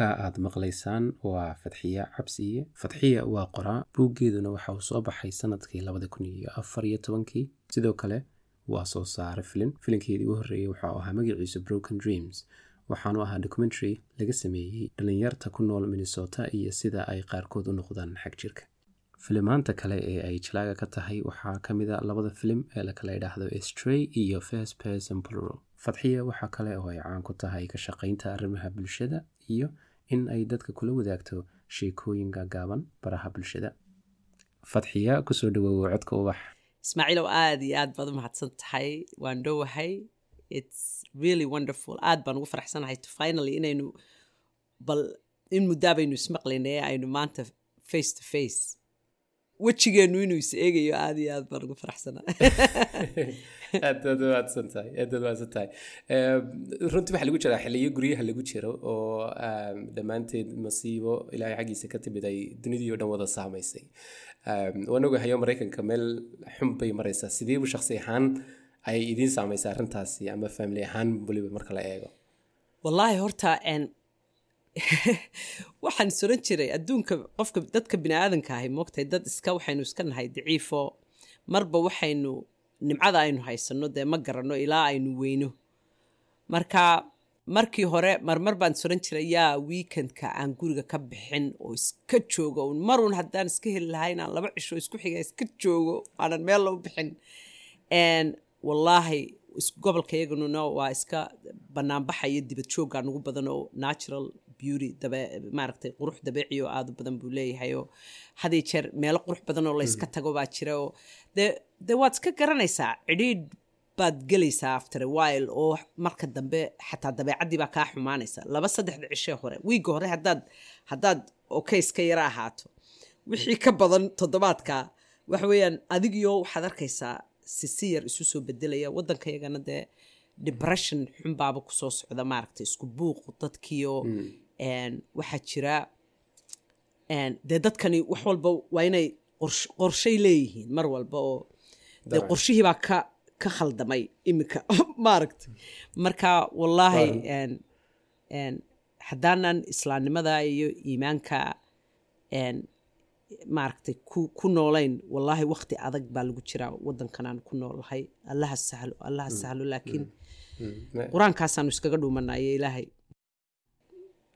codka aad maqlaysaan waa fadxiya cabsiye. Fadxiya waa qoraa buuggeeduna waxa uu soo baxay sannadkii labada kun iyo afar iyo tobankii. Sidoo kale waa soo saare filin. Filinkeedii u horreeyey waxau ahaa magaciisa broken dreams. Waxaanu ahaa documentary laga sameeyey dhallinyarta ku nool minnesota iyo sida ay qaarkood u noqdaan xag jirka. Filimaanta kale ee ay jalaaga ka tahay waxaa ka mid a labada filim ee lakala idhaahdo stray iyo first person plural. Fadxiya waxaa kale oo ay caan ku tahay ka shaqaynta arrimaha bulshada iyo in ay dadka kula wadaagto sheekooyin gaagaaban baraha bulshada. Fadxiya ku soo dhawoowo codka ubax. Ismaaciilow aada iyo aad baad u mahadsan tahay waan dhowahay. Its really wonderful. Aad baan ugu faraxsanahay to finally inaynu bal in muddaa baynu ismaqlaynay ee aynu maanta face to face wejigeennu inuu is eegayo aada iyo aad baan ugu aad aad aad aad tahay runtii waxaa lagu jiraa xiliyo guryaha lagu jiro oo dhammaanteed masiibo ilaahay xaggiisa ka timid ay dunidii oo dhan wada saamaysay. Waan ogahayo maraykanka meel xun bay maraysaa. Sideebu shaksi ahaan ay idiin saamaysaa arrintaasi ama family ahaan weliba marka la eego? Wallaahi horta waxaan soran jiray adduunka qofka dadka bini aadanka ahay moogtahay dad iska waxaynu iska nahay daciifo. Marba waxaynu nimcada aynu haysanno dee ma garanno ilaa aynu weyno. Marka markii hore marmar baan soran jiray yaa weekendka aan guriga ka bixin oo iska joogo. Un marun haddaan iska heli lahaa inaan laba cisho isku xiga iska joogo aanan meel loo bixin. Wallaahi gobolka iyaganuna waa iska banaanbaxaya dibad jooggaa nugu badan oo natural beauty maaragtay qurux dabeeci oo aada u badan buu leeyahay oo haday jeer meelo qurux badan oo layska tago baa jira oo dee dee waad iska garanaysaa cidhiidh baad gelaysaa after a while oo marka dambe xataa dabeecaddii baa kaa xumaanaysa laba saddexda cishee hore wiigga hore haddaad haddaad okay iska yara ahaato. Wixii ka badan toddobaadka waxa weeyaan adigiyo waxaad arkaysaa sisi yar isu soo bedelaya waddankayagana dee depression xunbaaba ku soo socda maaragtay isku buuq dadkiio waxaa jira dee dadkani wax walba waa inay qorshay leeyihiin mar walba oo dee qorshihii baa ka ka khaldamay iminka. Maaragtay. Marka wallaahi haddaanan islaamnimada iyo iimaanka maaragtay ku ku noolayn wallaahi wakti adag baa lagu jiraa waddankanaan ku noolahay. Allaha sahlo allaha sahlo laakiin qur'aankaasaanu iskaga dhuumanayo ilaahay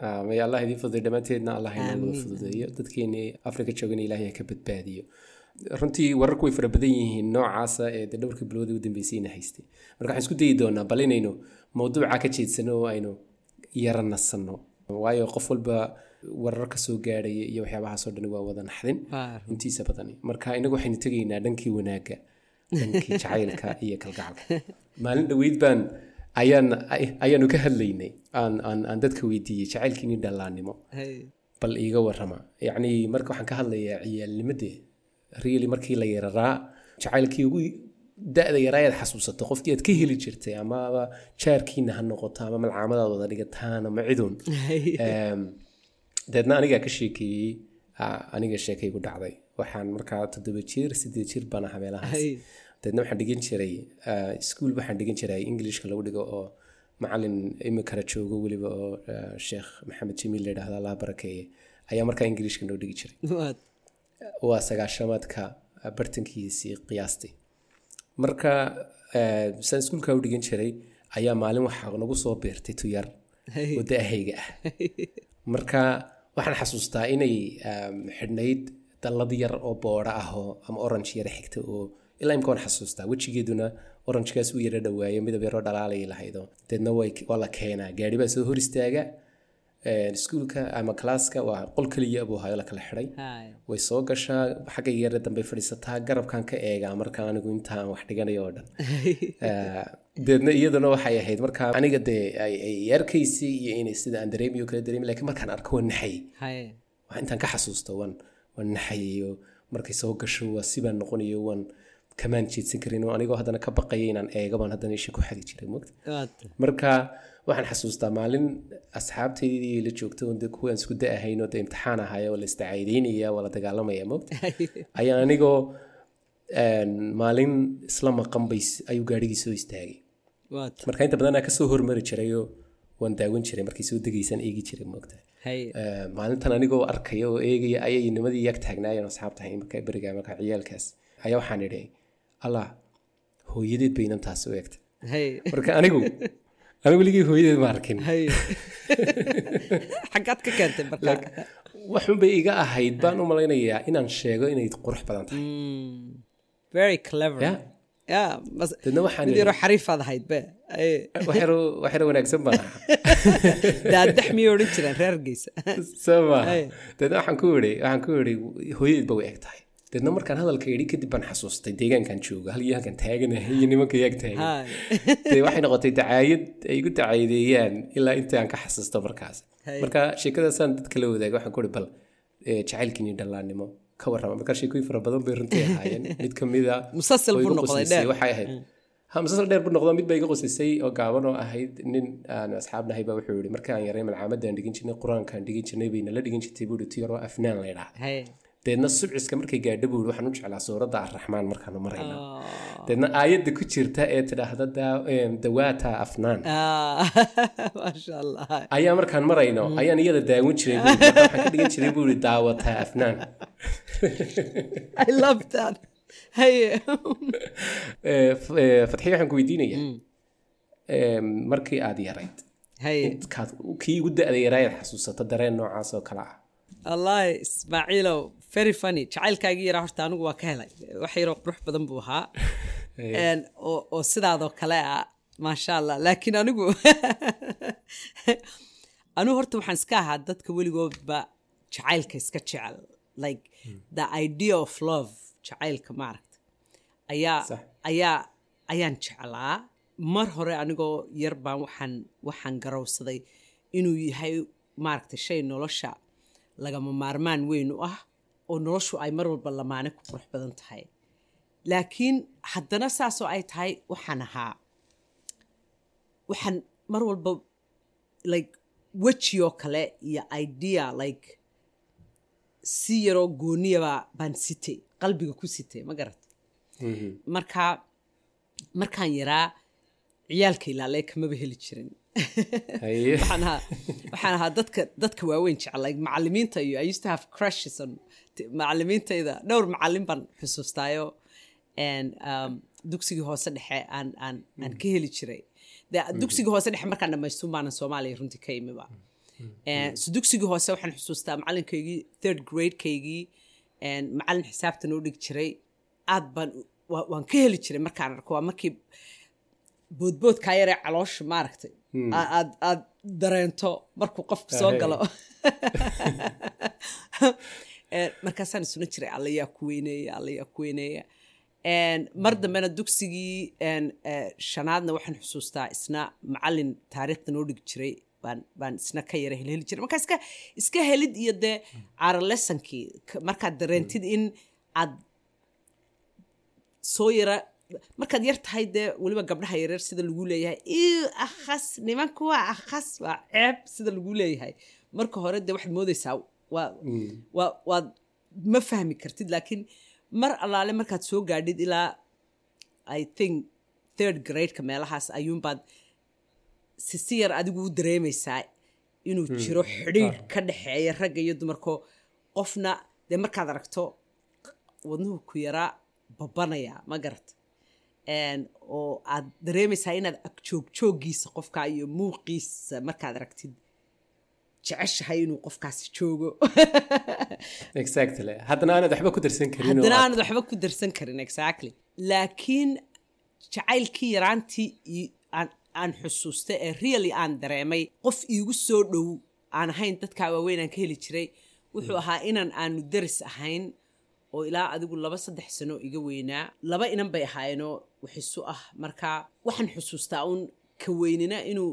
may allah idiin fududay dhammaanteedna allah fududeeyo dadkeenii afrika joogana ilaahay ka badbaadiyo runtii wararku way fara badan yihiin noocaasa ee de dhowrkii bilowda u dambeysayna haystay marka waxaan isku dayi doonaa bal inaynu mawduuca ka jeedsano oo aynu yara nasanno waayo qof walba warar ka soo gaadhaya iyo waxyaabahaasoo dhani waa wada naxdin intiisa badani. Marka inagu waxaynu tegaynaa dhankii wanaagga dhankii jacaylka iyo kalgacalka. Maalin dhoweyd baan ayaanu ka hadlaynay. Aan dadka weydiiyey jacaylkiini dhallaannimo bal iiga warrama. Yacni marka waxaan ka hadlayaa ciyaalnimadee really markii la yararaa jacaylkii ugu da-da yaraa aad xasuusato qofkii aad ka heli jirtay amaba jaarkiina ha noqoto ama malcaamadaad wada dhigataan ama cidun deedna anigaa ka sheekeeyey aniga sheekaygu dhacday. Waxaan markaa toddoba jir sideed jir baan ahaa meelahaas deedna waxaan dhigan jiray iskuol waxaan dhigan jiray englishka lagu dhigo oo macalin imikana joogo weliba oo sheekh maxamed jamiil la yidhahda allah barakeeye ayaa markaa ingilishka noo dhigi jiray. Waa sagaashamaadka bartankiisii qiyaastii. Marka saan iskuulka u dhigan jiray ayaa maalin waxaa nagu soo beertay tuyar oo da'ahayga ah. Marka waxaan xasuustaa inay xidhnayd dallad yar oo boodha ah oo ama orange yara xigta oo ilaa imka waan xasuustaa wejigeeduna orangekaas u yara dhawaayo midab yaroo dhalaalay lahaydo deedna waa la keenaa gaari baa soo hor istaaga iskuulka ama kalaaska waa qol keliya buu hayo la kala xidhay way soo gashaa xagga yare dambe fadhiisataa garabkan ka eegaa marka anigu intaan wax dhiganayo oo dhan deedna iyaduna waxay ahayd markaa aniga dee ay arkaysay iyo inay sida aan dareemiyo kala dareemi lakiin markaan arko waan naxayay waa intaan ka xasuusto waan waan naxayayo markay soo gasho waa sibaan noqonayo waan kamaan jeedsan karin oo anigoo haddana ka baqaya inaan eega baan haddana isha ku xadi jiray Waata. marka waxaan xasuustaa maalin asxaabtaydii la joogta oo dee kuwaan isku da ahayn oo dee imtixaan ahaya oo la istacaydaynaya waa la dagaalamaya mogta ayaan anigoo maalin isla maqan bay ayuu gaadhigii soo istaagay. Marka inta badan aan ka soo hormari jirayoo waan daawan jiray markay soo degaysaan eegi jiray. Eh, maalintan anigoo arkaya oo eegaya ayay nimadii yag taagnaayeen oo asxaabtahay marka beriga marka ciyaalkaas ayaa waxaan idhi allah hooyadeed baynan taasi u eegtay marka anigu anigu weligii hooyadeed ma arkin xaggaad ka keentay marka waxunbay iga ahayd baan u malaynayaa inaan sheego inay qurux badan tahay very clever. waxaan xariifaad wanaagsan baan ahaa daadax miyay odhan soo ku idhi waxaan ku idhi hooyadeed ba u eg tahay dadna markaan hadalka idhi kadib baan xasuustay deegaankan jooga hal iyo halkan taaganahay iyo nimanka yag taagan. Dee waxay noqotay dacaayad ay igu dacaayadeeyaan ilaa intii aan ka xasuusto markaas. Marka sheekadaasaan dadka la wadaagay waxaan ku ihi bal eh, jacaylkiini dhallaannimo ka warrama. Marka sheekooyin fara badan bay runtii ahaayeen. Mid ka mid a buu noqday, dheer. waxay ahayd. Ha musalsal dheer buu noqdo mid ba iga qoslisay oo gaaban oo ahayd. Nin aan asxaab nahay baa wuxuu yihi markaan yaray malcaamadaan dhigin jirnay qur'aankaan dhigin jirnay bayna la dhigin jirtay buu ti yaroo afnaan la ydhaha Hay. Deedna subciska markay gaadho buu waxaan u jeclaa suuradda arraxmaan markaanu marayna Oh. deedna aayadda ku jirta ee tidhaahda dawaata afnaan. Ah, ayaa markaan marayno ayaan iyada daawan jiray waxaan ka dhigan jiray buu yihi daawataa afnaan. Eh, eh, fatxiye waxaan ku weydiinaya em, markii aad yarayd kii ugu da-da yaraayaad xasuusato dareen noocaas oo kale ah. Wallahi ismaaciilow very funny. Jacaylkaagii yaraa horta anigu waa ka helay. Wax yaroo qurux badan buu ahaa. Oo oo sidaadoo kale ah maasha allah laakiin anigu anigu horta waxaan iska ahaa dadka weligoodba jacaylka iska jecel. Like the idea of love jacaylka maaragta ayaa ayaa ayaan jeclaa. Mar hore anigoo yar baan waxaan waxaan garowsaday inuu yahay maaragta shay nolosha lagama maarmaan weyn u ah oo noloshu ay mar walba lamaane ku qurux badan tahay. Laakiin haddana saasoo ay tahay waxaan ahaa waxaan mar walba like weji oo kale iyo idea like si yaroo gooniyaba baan sitay qalbiga ku sitay ma garat marka markaan yaraa ciyaalka ilaalee kamaba heli jirin. waxaan ahaa dadka dadka waaweyn jeclay. Macalimiinta iyo i used to have crushes on macalimiintayda dhowr macalin baan xusuustaayo. And um, dugsigii hoose dhexe aan aan aan ka heli jiray. De dugsigii hoose dhexe markaan dhamaystuun baanan soomaaliya runtii ka imiba Eh, so dugsigii hoose waxaan xusuustaa macalinkaygii third gradekaygii and macalin xisaabta noo dhigi jiray. Aad baan waan ka heli jiray markaan arko. Waa markii boodboodkaa yaree caloosha maaragtay. aa- aad aad dareento markuu qofku soo galo. Eh, markaasaan isuna jiray alla yaa ku weyneeya alla yaa ku weyneeya mar dambena dugsigii eh, shanaadna waxaan xusuustaa isna macalin taariikhda noo dhigi jiray baan baan isna ka yara helheli jiray. Marka iska iska helid iyo dee caaralesankii markaad dareentid in aad soo yara markaad yar tahay dee weliba gabdhaha yaryar sida lagu leeyahay. Iu akhas nimanku waa akhas waa ceeb sida lagu leeyahay. Marka hore dee waxaad moodeysaa waa waa waad ma fahmi kartid laakiin mar allaale markaad soo gaadhid ilaa i think third gradeka meelahaas ayuunbaad si si yar adigu u dareemaysaa inuu jiro xidhiidh ka dhexeeya ragga iyo dumarko. Qofna dee markaad aragto wadnuhu ku yaraa babanaya ma garat En, oo aad dareemaysaa inaad agjoogjooggiisa qofka iyo muuqiisa markaad aragtid jeceshahay inuu qofkaasi joogo. Haddana aanad waxba ku darsan karin oo haddana aad- aanad waxba ku darsan karin exactly. Laakiin jacaylkii yaraantii aan xusuustay ee really aan dareemay qof iigu soo dhow aan ahayn dadkaa waaweyn aan ka heli jiray wuxuu ahaa inaan aanu daris ahayn oo ilaa adigu laba saddex sano iga weynaa laba inan bay ahaayeenoo waxisu ah marka waxaan xusuustaa uun ka weynina inuu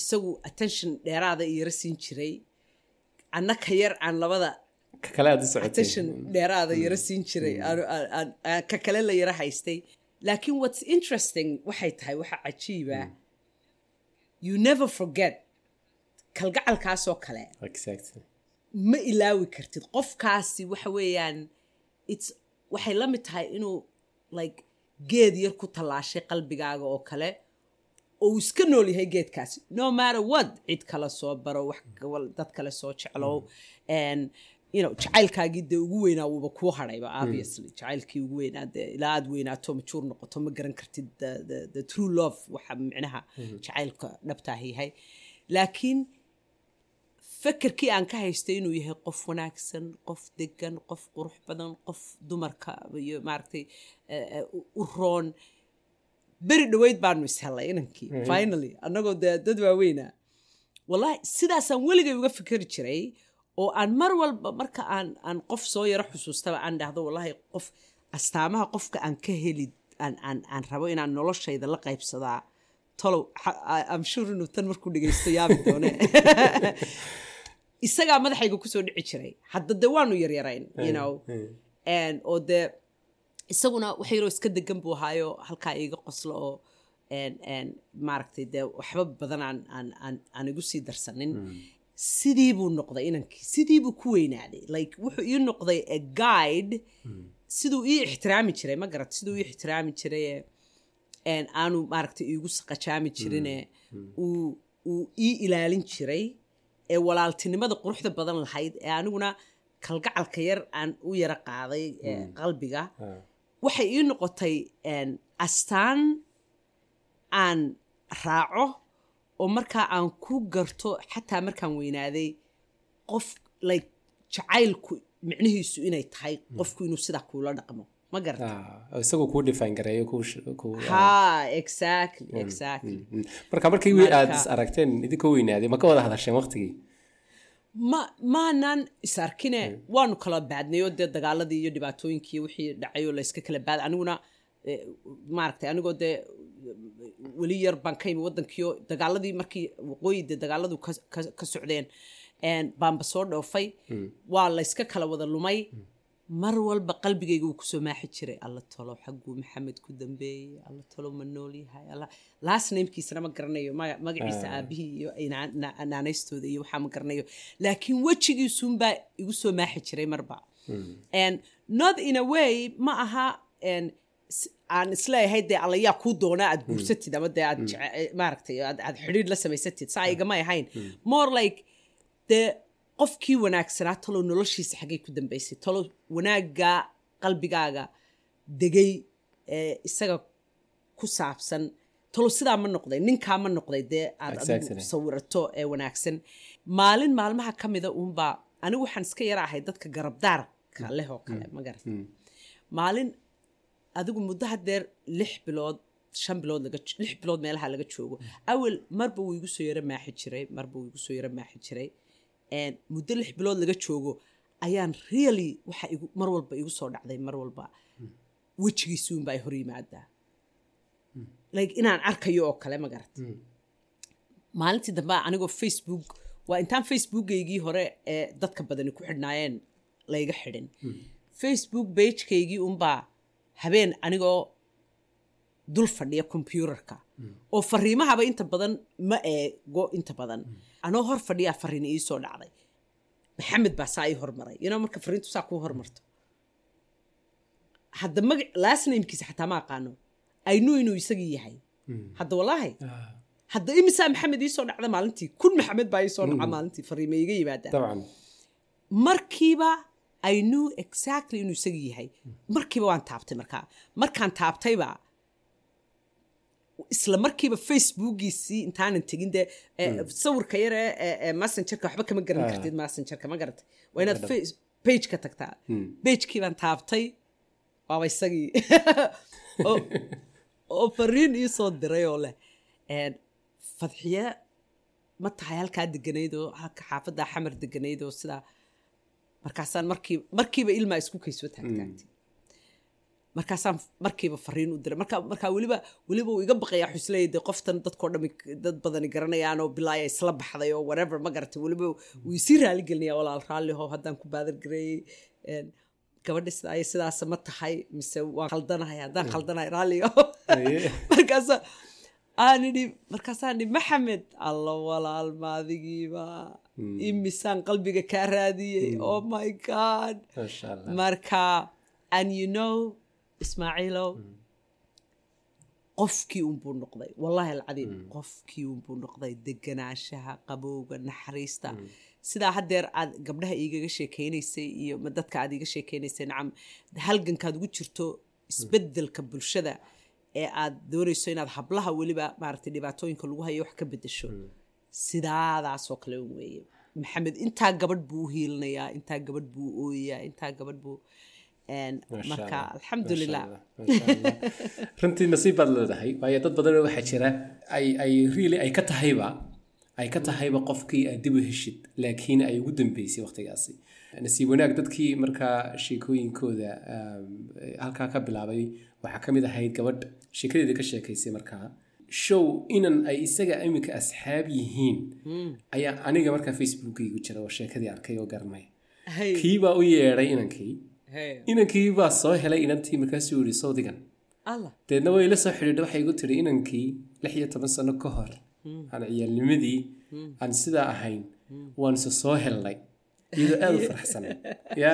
isagu attention dheeraada iyara siin jiray. Anna ka yar aan labada attention dheeraada yaro siin jiray. Aan- ka kale la yaro haystay. Laakiin what's interesting waxay tahay waxa cajiiba you never forget kalgacalkaasoo kale. Ma ilaawi kartid. Qofkaasi waxa weeyaan its waxay la mid tahay inuu like geed yar ku tallaashay qalbigaaga oo kale oo uu iska nool yahay geedkaasi. No matter what cid kale soo baro wax dad kale soo jeclow and you know jacaylkaagii dee ugu weynaa wuuba kuu hadhayba obviously. Jacaylkii ugu weynaa dee ilaa aad weynaato majuur noqoto ma garan kartid the, true love waxa micnaha jacaylka dhabtaah yahay. Laakiin fakerkii aan ka haystay inuu yahay qof wanaagsan qof degan qof qurux badan qof dumarka iyo maaragtay eh, eh, u- roon. Beri dhoweyd baanu ishellay inankii finally. Annagoo dee dad waaweyna. Wallahi sidaasaan weligay uga fikeri jiray oo aan mar walba marka aan aan qof soo yaro xusuustaba aan dhahdo wallahi qof astaamaha qofka aan ka heli aan aan aan rabo inaan noloshayda la qaybsadaa tolow sure inuu tan markuu dhegaysto yaabi doone isagaa madaxayga ku soo dhici jiray. Hadda dee waanu yaryarayn you know. and oo dee isaguna wax yaroo iska degan buu ahaayo halkaa iiga qoslo oo maaragtay dee waxba badan aan igu sii darsanin. Sidii buu noqday inankii sidii buu ku weynaaday. Like wuxuu ii noqday a guide. Siduu ii ixtiraami jiray ma garat siduu ii ixtiraami jiray een aanu maaragtay iigu saqajaami jirine uu uu ii ilaalin jiray ee walaaltinimada quruxda badan lahayd ee aniguna kalgacalka yar aan u yara qaaday ee qalbiga waxay ii noqotay astaan aan raaco oo markaa aan ku garto xataa markaan weynaaday qof like jacaylku micnihiisu inay tahay qofku inuu sidaa kuula dhaqmo ma garata Ah, isagoo kuu define gareeyo kuu sh- kuu ha exactly exactly. marka markii wi- aad Marka- is aragteen idinkoo weynaaday ma ka wada hadasheen waqtigii ma maanan is arkine waanu kala baadnayo dee dagaaladii iyo dhibaatooyinkii wixii dhacayoo layska kala baad aniguna maaragtay anigoo dee weli yar baan ka imi waddankiio dagaaladii markii waqooyi dee dagaaladu ka, socdeen een, baanba soo dhoofay waa layska kala wada lumay mar walba qalbigayga wuu ku soo maaxi jiray. Alla tolo xagguu maxamed ku dambeeyey alla tolo ma nool yahay alla last namekiisana ma garanayo maga- magaciisa aabihii iyo naanaystooda iyo waxaa ma garanayo. Laakiin wejigiisuunbaa igu soo maaxi jiray marba. And not in a way ma aha s- aan is leeyahay dee alla yaa kuu doonaa aad guursatid ama dee aad jece- maaragtay aad xidhiir la samaysatid saa igamay ahayn. More like dee qofkii wanaagsanaa talow noloshiisa xaggay ku dambaysay talow wanaagga qalbigaaga degay ee isaga ku saabsan talow sidaa ma noqday ninkaa ma noqday dee aad adigu sawirato ee wanaagsan. Maalin maalmaha ka mida uunbaa anigu waxaan iska yara ahay dadka garabdaarka leh oo kale ma garat maalin adigu muddo hadeer lix bilood shan bilood lix bilood meelaha laga joogo. Awel marba wuu igu soo yaro maaxi jiray marba wuu igu soo yaro maaxi jiray muddo lix bilood laga joogo ayaan really waxa igu mar walba igu soo dhacday mar walba. Wejigiisuunba ay hor yimaadaa like inaan arkayo oo kale ma garat maalintii dambe anigoo facebook waa intaan facebookaygii hore ee dadka badani ku xidhnaayeen layga xidhin. Facebook bagekaygii unbaa habeen anigoo dul fadhiya computerka oo fariimahaba inta badan ma eego inta badan. Anoo hor fadhiyaa fariin iisoo dhacday. Maxamed baa saa ii hormaray. Know marka fariintu saa kuu hormarto. Hadda maga last namekiisa xataa ma aqaano. Aynu inuu isagii yahay. Hadda wallaahi. Hadda imisaa maxamed iisoo dhacda maalintii. Kun maxamed baa iisoo dhaca maalintii. Fariima iga yimaadaan markiiba i knew exactly inuu isagii yahay. Markiiba waan taabtay markaa. Markaan taabtayba isla markiiba facebookiisii intaanan tegin dee eh, sawirka yar ee ee- ee messengerka waxba kama garan kartid messengerka ma garatay waa inaad face- pageka tagtaa. Pagekii baan taabtay waaba isagii oo fariin ii soo diray oo leh. Fadxiye ma tahay halkaa deganayd oo halka xaafaddaa xamar deganayd oo sidaa markaasaan markii markiiba ilmaa isku kaysoo taagtaagtay markaasaan markiiba fariin u diray. Marka markaa weliba weliba uu iga baqayaa xusleey dee qoftan dadkoo dhami dad badani garanayaan oo bilaaya isla baxday oo whatever ma garatay weliba wuu isii raali gelinayaa walaal raalliho haddaan ku baadan gareeyey gabadha sida ay ma tahay mise waan khaldanahay haddaan khaldanahay raalliyo markaasa aan idhi markaasaan idhi maxamed alla walaal maadigiiba imisaan qalbiga kaa raadiyey oh my god. Marka and you know ismaaciilow qofkii unbuu noqday. Wallahi alcadiim qofkii unbuu noqday. Deganaanshaha qabowga naxariista. Sidaa haddeer aad gabdhaha iigaga sheekeynaysay iyo dadka aad iiga sheekeynaysay nacam halgankaad ugu jirto isbeddelka bulshada ee aad doonayso inaad hablaha weliba maaragtay dhibaatooyinka lagu hayo wax ka bedesho sidaadaasoo kale weeye. Maxamed intaa gabadh buu u hiilinayaa intaa gabadh buu u ooyayaa intaa gabadh buu marka alxamdulilah runtii nasiib baad leedahay waayo dad badan waxaa jira ay ay really ay ka tahayba ay ka tahayba qofkii aad dib u heshid laakiin ay ugu dambeysay waqtigaasi. Nasiib wanaag dadkii markaa sheekooyinkooda halkaa ka bilaabay waxaa ka mid ahayd gabadh sheekadeeda ka sheekaysay markaa show inan ay isaga iminka asxaab yihiin ayaa aniga markaa facebookiigu jira oo sheekadii arkay oo garanay kiibaa u yeedhay inankii inankii baa soo helay inantii markaasuu yidhi sawdigan deedna way la soo xidhiidha waxay igu tidhi inankii lix iyo toban sano ka hor aan ciyaalnimadii aan sidaa ahayn waanse soo helnay. Iyadoo aada u faraxsan. Ya?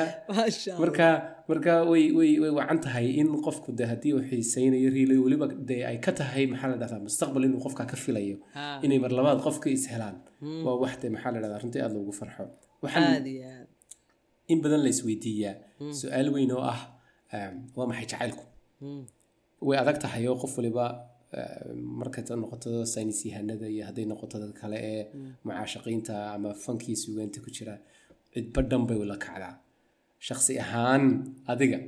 Marka marka way way way wacan tahay in qofku de haddii uu xiisaynayo riilay weliba dee ay ka tahay maxaa la dhahdaa mustaqbal inuu qofka ka filayo. Inay mar labaad qofka is helaan. Waa wax de maxaa la dhahdaa runtii aada loogu farxo. Waxaan in badan la isweydiiyaa su'aal weyn oo ah waa maxay jacaylku? Way adag tahay oo qof waliba markay noqoto saynis yahanada iyo hadday noqoto dad kale ee mucaashaqiinta ama fankii sugaanta ku jira cidba dhan bay ula kacdaa. Shaksi ahaan adiga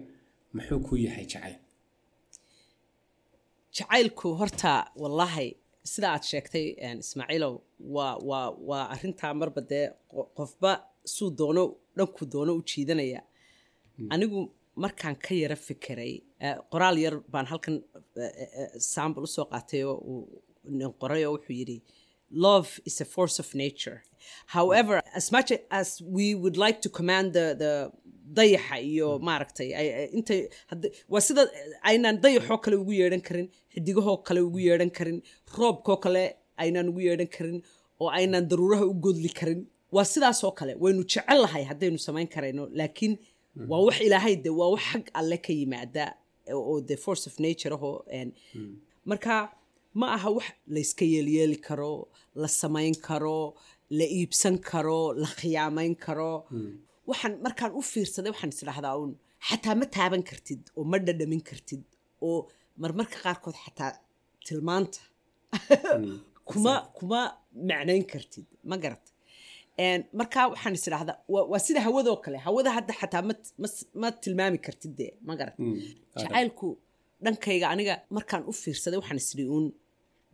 muxuu ku yahay jacayl? Jacaylku horta wallaahi sida aad sheegtay ismaaciilow waa waa waa arrintaa marba dee qofba suu doono dhanku doono u jiidanaya anigu markaan ka yara fikiray qoraal yar baan halkan sambl u soo qaatay oo nin qoray oo wuxuu yidhi love is a force of nature. However as much as we would like to command the the dayaxa iyo maaragtay intay waa sida aynaan dayaxoo kale ugu yeedhan karin xidigahoo kale ugu yeedhan karin roobkoo kale aynaan ugu yeedhan karin oo aynaan daruuraha u godli karin. Waa sidaasoo kale waynu jecel lahay haddaynu samayn karayno laakiin waa wax ilaahay de waa wax xag alle ka yimaada oo the force of nature ahoo marka ma aha wax layska yeelyeeli karo la samayn karo la iibsan karo la khiyaamayn karo. Waxaan markaan u fiirsaday waxaan isdhahdaa uun xataa ma taaban kartid oo ma dhadhamin kartid oo marmarka qaarkood xataa tilmaanta. Kuma kuma macnayn kartid ma garat marka waxaan is idhahdaa waa sida hawadoo kale hawada hadda xataa ma tilmaami kartid dee ma garat jacaylku dhankayga aniga markaan u fiirsaday waxaan isdhi uun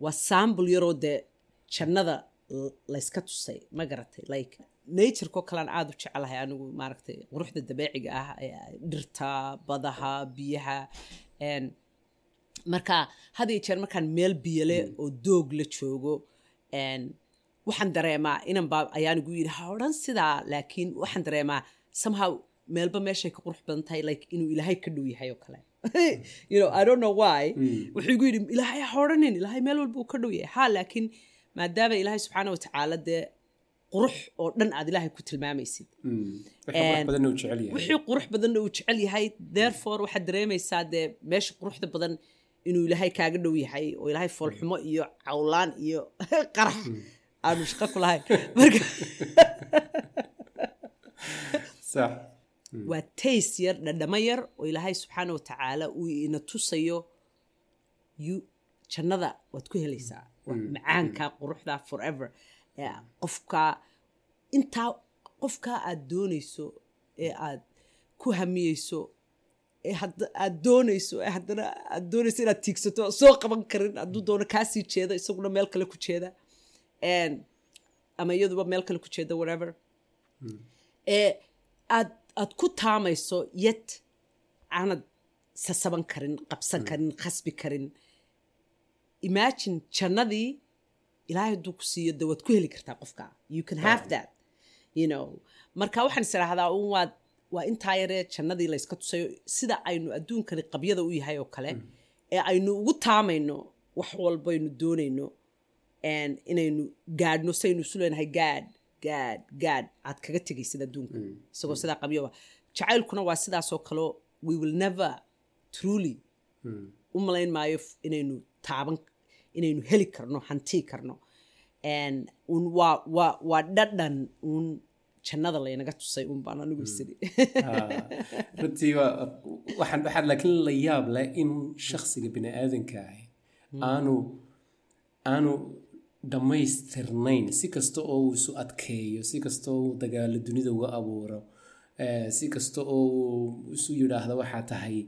waa sambul yaroo dee jannada layska tusay ma garatay like natureko kalean aada u jecelahay anigu maaragtay quruxda dabeeciga ah dhirta badaha biyaha marka had iyo jeer markaan meel biyale oo doog la joogo waxaan dareemaa inan baa ayaan igu yidhi ha odhan sidaa laakiin waxaan dareemaa somehow meelba meeshay ka qurux badan tahay like inuu ilaahay ka dhow yahay oo kale. You know i don't know why. Wuxuu igu yidhi ilaahay ha odhanin ilaahay meel walba uu ka dhow yahay. Ha laakiin maadaama ilaahay subxaana watacaala dee qurux oo dhan aad ilaahay ku tilmaamaysid. Wixii qurux badanna uu jecel yahay. therefore waxaad dareemaysaa dee meesha quruxda badan inuu ilaahay kaaga dhow yahay oo ilaahay foolxumo iyo cawlaan iyo qarax aanu shaqo ku lahayn. Marka waa tays yar dhadhamo yar oo ilaahay subxaana wa tacaala uu ina tusayo jannada waad ku helaysaa. Macaanka quruxda forever. Qofka intaa qofkaa aad doonayso ee aad ku hamiyeyso ee aad doonayso ee haddana aad doonayso inaad tiigsato soo qaban karin hadduu doono kaasii jeeda isaguna meel kale ku jeeda ama iyaduba meel kale ku jeeda whatever. Ee aad aad ku taamayso yet aanad sasaban karin qabsan karin khasbi karin. Imagine jannadii ilaahay hadduu ku siiyo de waad ku heli kartaa qofka. You can have that you know. Marka waxaan is idhaahdaa un waad waa intaa yaree jannadii layska tusayo sida aynu adduunkani qabyada u yahay oo kale ee aynu ugu taamayno wax walbaynu doonayno inaynu gaadhno saynu isu leenahay gaadh gaadh gaadh aad kaga tegaysid adduunka. Isagoo sidaa qabyoba jacaylkuna waa sidaasoo kaleo we will never truly u malayn maayo inaynu taaban inaynu heli karno hantii karno. Un waa waa waa dhadhan uun jannada laynaga tusay un baan anigu isiri runtii waxaan waxaa laakiin la yaab leh in shakhsiga bini aadanka ahi aanu aanu dhammaystirnayn. Si kasta oo uu isu adkeeyo si kasta oo uu dagaalo dunida uga abuuro si kasta oo uu isu yidhaahdo waxaa tahay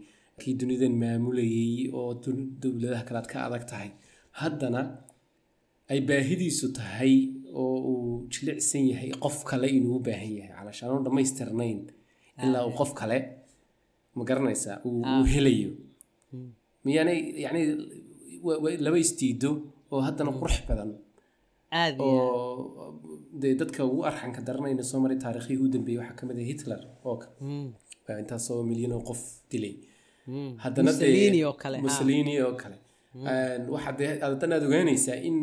kii dunidan maamulayay oo dowladaha kale aad ka adag tahay. Haddana ay baahidiisu tahay oo uu jilicsan yahay qof kale inuu u baahan yahay. Calashaan aanu dhammaystirnayn ilaa uu qof kale ma garanaysaa uu helayo. Miyaanay yacni laba isdiido oo haddana qurux badan. Oo dee dadka ugu arxanka daranayna soo maray taariikhihii u dambeeyey waxaa ka mid ah hitler oo intaasoo milyan oo qof dilay. Haddana mussolini oo kale waxaad haddana aad ogaanaysaa in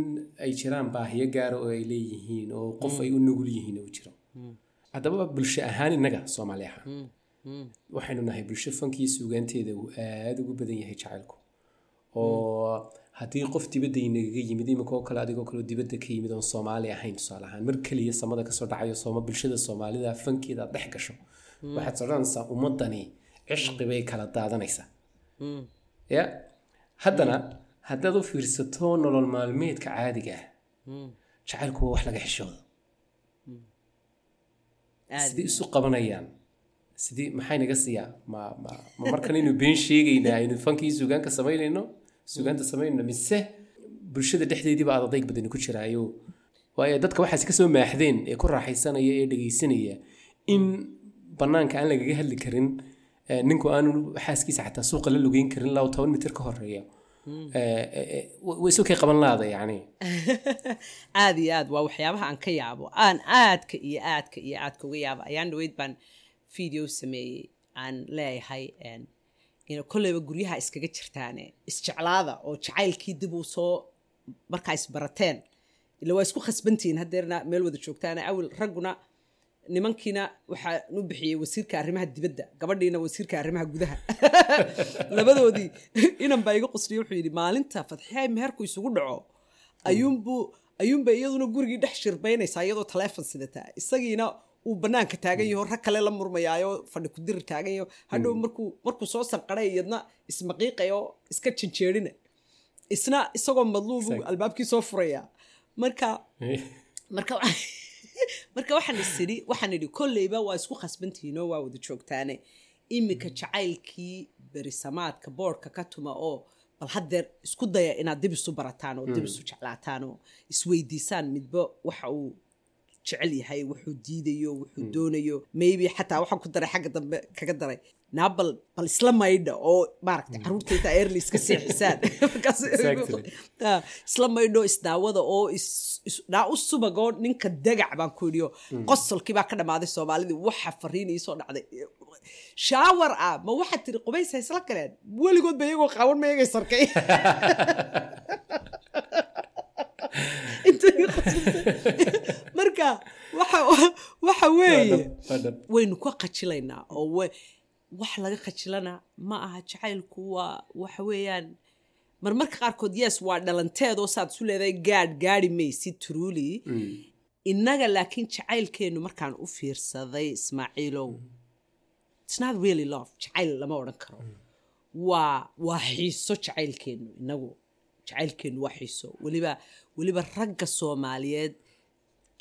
ay jiraan baahiyo gaara oo ay leeyihiin oo qof ay u nugul yihiin uu jiro. Haddaba bulsho ahaan innaga soomaali ahaan. Waxaynu nahay bulsho fankii suugaanteeda uu aada ugu badan yahay jacaylku. Oo haddii qof dibadda inagaga yimid iminkoo kale adigoo kaleo dibadda ka yimid oon soomaali ahayn tusaale ahaan mar keliya samada ka soo dhacayo sooma bulshada soomaalida fankeeda aad dhex gasho. Waxaad sodhanaysaa ummadani cishqi bay kala daadanaysaa. Ya? Haddana haddaad u fiirsato nolol maalmeedka caadiga ah jacaylku waa wax laga xishoodo. Sidii isu qabanayaan sidii maxay naga siiyaa ma markan aynu been sheegaynaa aynu fankii suugaanka samaynayno suugaanta samaynayno mise bulshada dhexdeediiba aad adayg badani ku jiraayo? Waayo dadka waxaas ka soo maaxdeen ee ku raaxaysanaya ee dhegaysanaya in bannaanka aan lagaga hadli karin ninku aanu xaaskiisa xataa suuqa la lugeyn karin ilaa toban mitir ka horreeya way isu kay qaban laada yani aada iyo aad waa waxyaabaha aan ka yaabo. Aan aadka iyo aadka iyo aadka uga yaabo. Ayaan dhaweyd baan video sameeyey aan leeyahay kolleyba guryaha iskaga jirtaane isjeclaada oo jacaylkii dib uu soo markaa isbarateen. Ila waa isku khasbantihiin haddeerna meel wada joogtaane awil ragguna nimankiina waxaa u bixiyey wasiirka arrimaha dibadda gabadhiina wasiirka arrimaha gudaha. Labadoodii inan baa iga qusliya wuxuu yidhi maalinta fadxiyahay meherku isugu dhaco ayuunbuu ayuunba iyaduna gurigii dhex shirbaynaysaa iyadoo taleefon sidataa isagiina uu banaanka taagan yaho rag kale la murmayaayo fadhi ku diri taagan yaho hadhow markuu markuu soo sanqaray iyadna ismaqiiqayo iska janjeerina isna isagoo madluubu albaabkii soo furaya marka marka marka waxaan isidhi waxaan idhi kolleyba waa isku khasbantihiinoo waa wada joogtaane. Iminka jacaylkii berisamaadka boodhka ka tuma oo bal haddeer isku daya inaad dib isu barataan oo dib isu jeclaataan oo isweydiisaan midba waxa uu jecel yahay wuxuu diidayo wuxuu doonayo. Maybe xataa waxaan ku daray xagga dambe kaga daray naa bal bal isla maydha oo maaragtay carruurta intaa early iska seexisaan isla maydho isdaawada oo naa u subagoo ninka dagac baan ku idhiyo qosolkii baa ka dhammaaday soomaalidii waxa fariin iisoo dhacday. Shaawar ah ma waxaad tiri qubays haysla galeen? Weligood ba iyagoo qaawan ma iyagay sarkay marka waxa weeye. Waynu ka qajilaynaa oo wax laga qajilana ma aha jacaylku waa waxa weeyaan marmarka qaarkood yes waa dhalanteedoo saad isu leedahay gaadh gaadhi maysid truly innaga laakiin jacaylkeennu markaan u fiirsaday ismaaciilow it's not really love. Jacayl lama odhan karo. Waa waa xiiso jacaylkeennu inagu jacaylkeennu waa xiiso. Weliba weliba ragga soomaaliyeed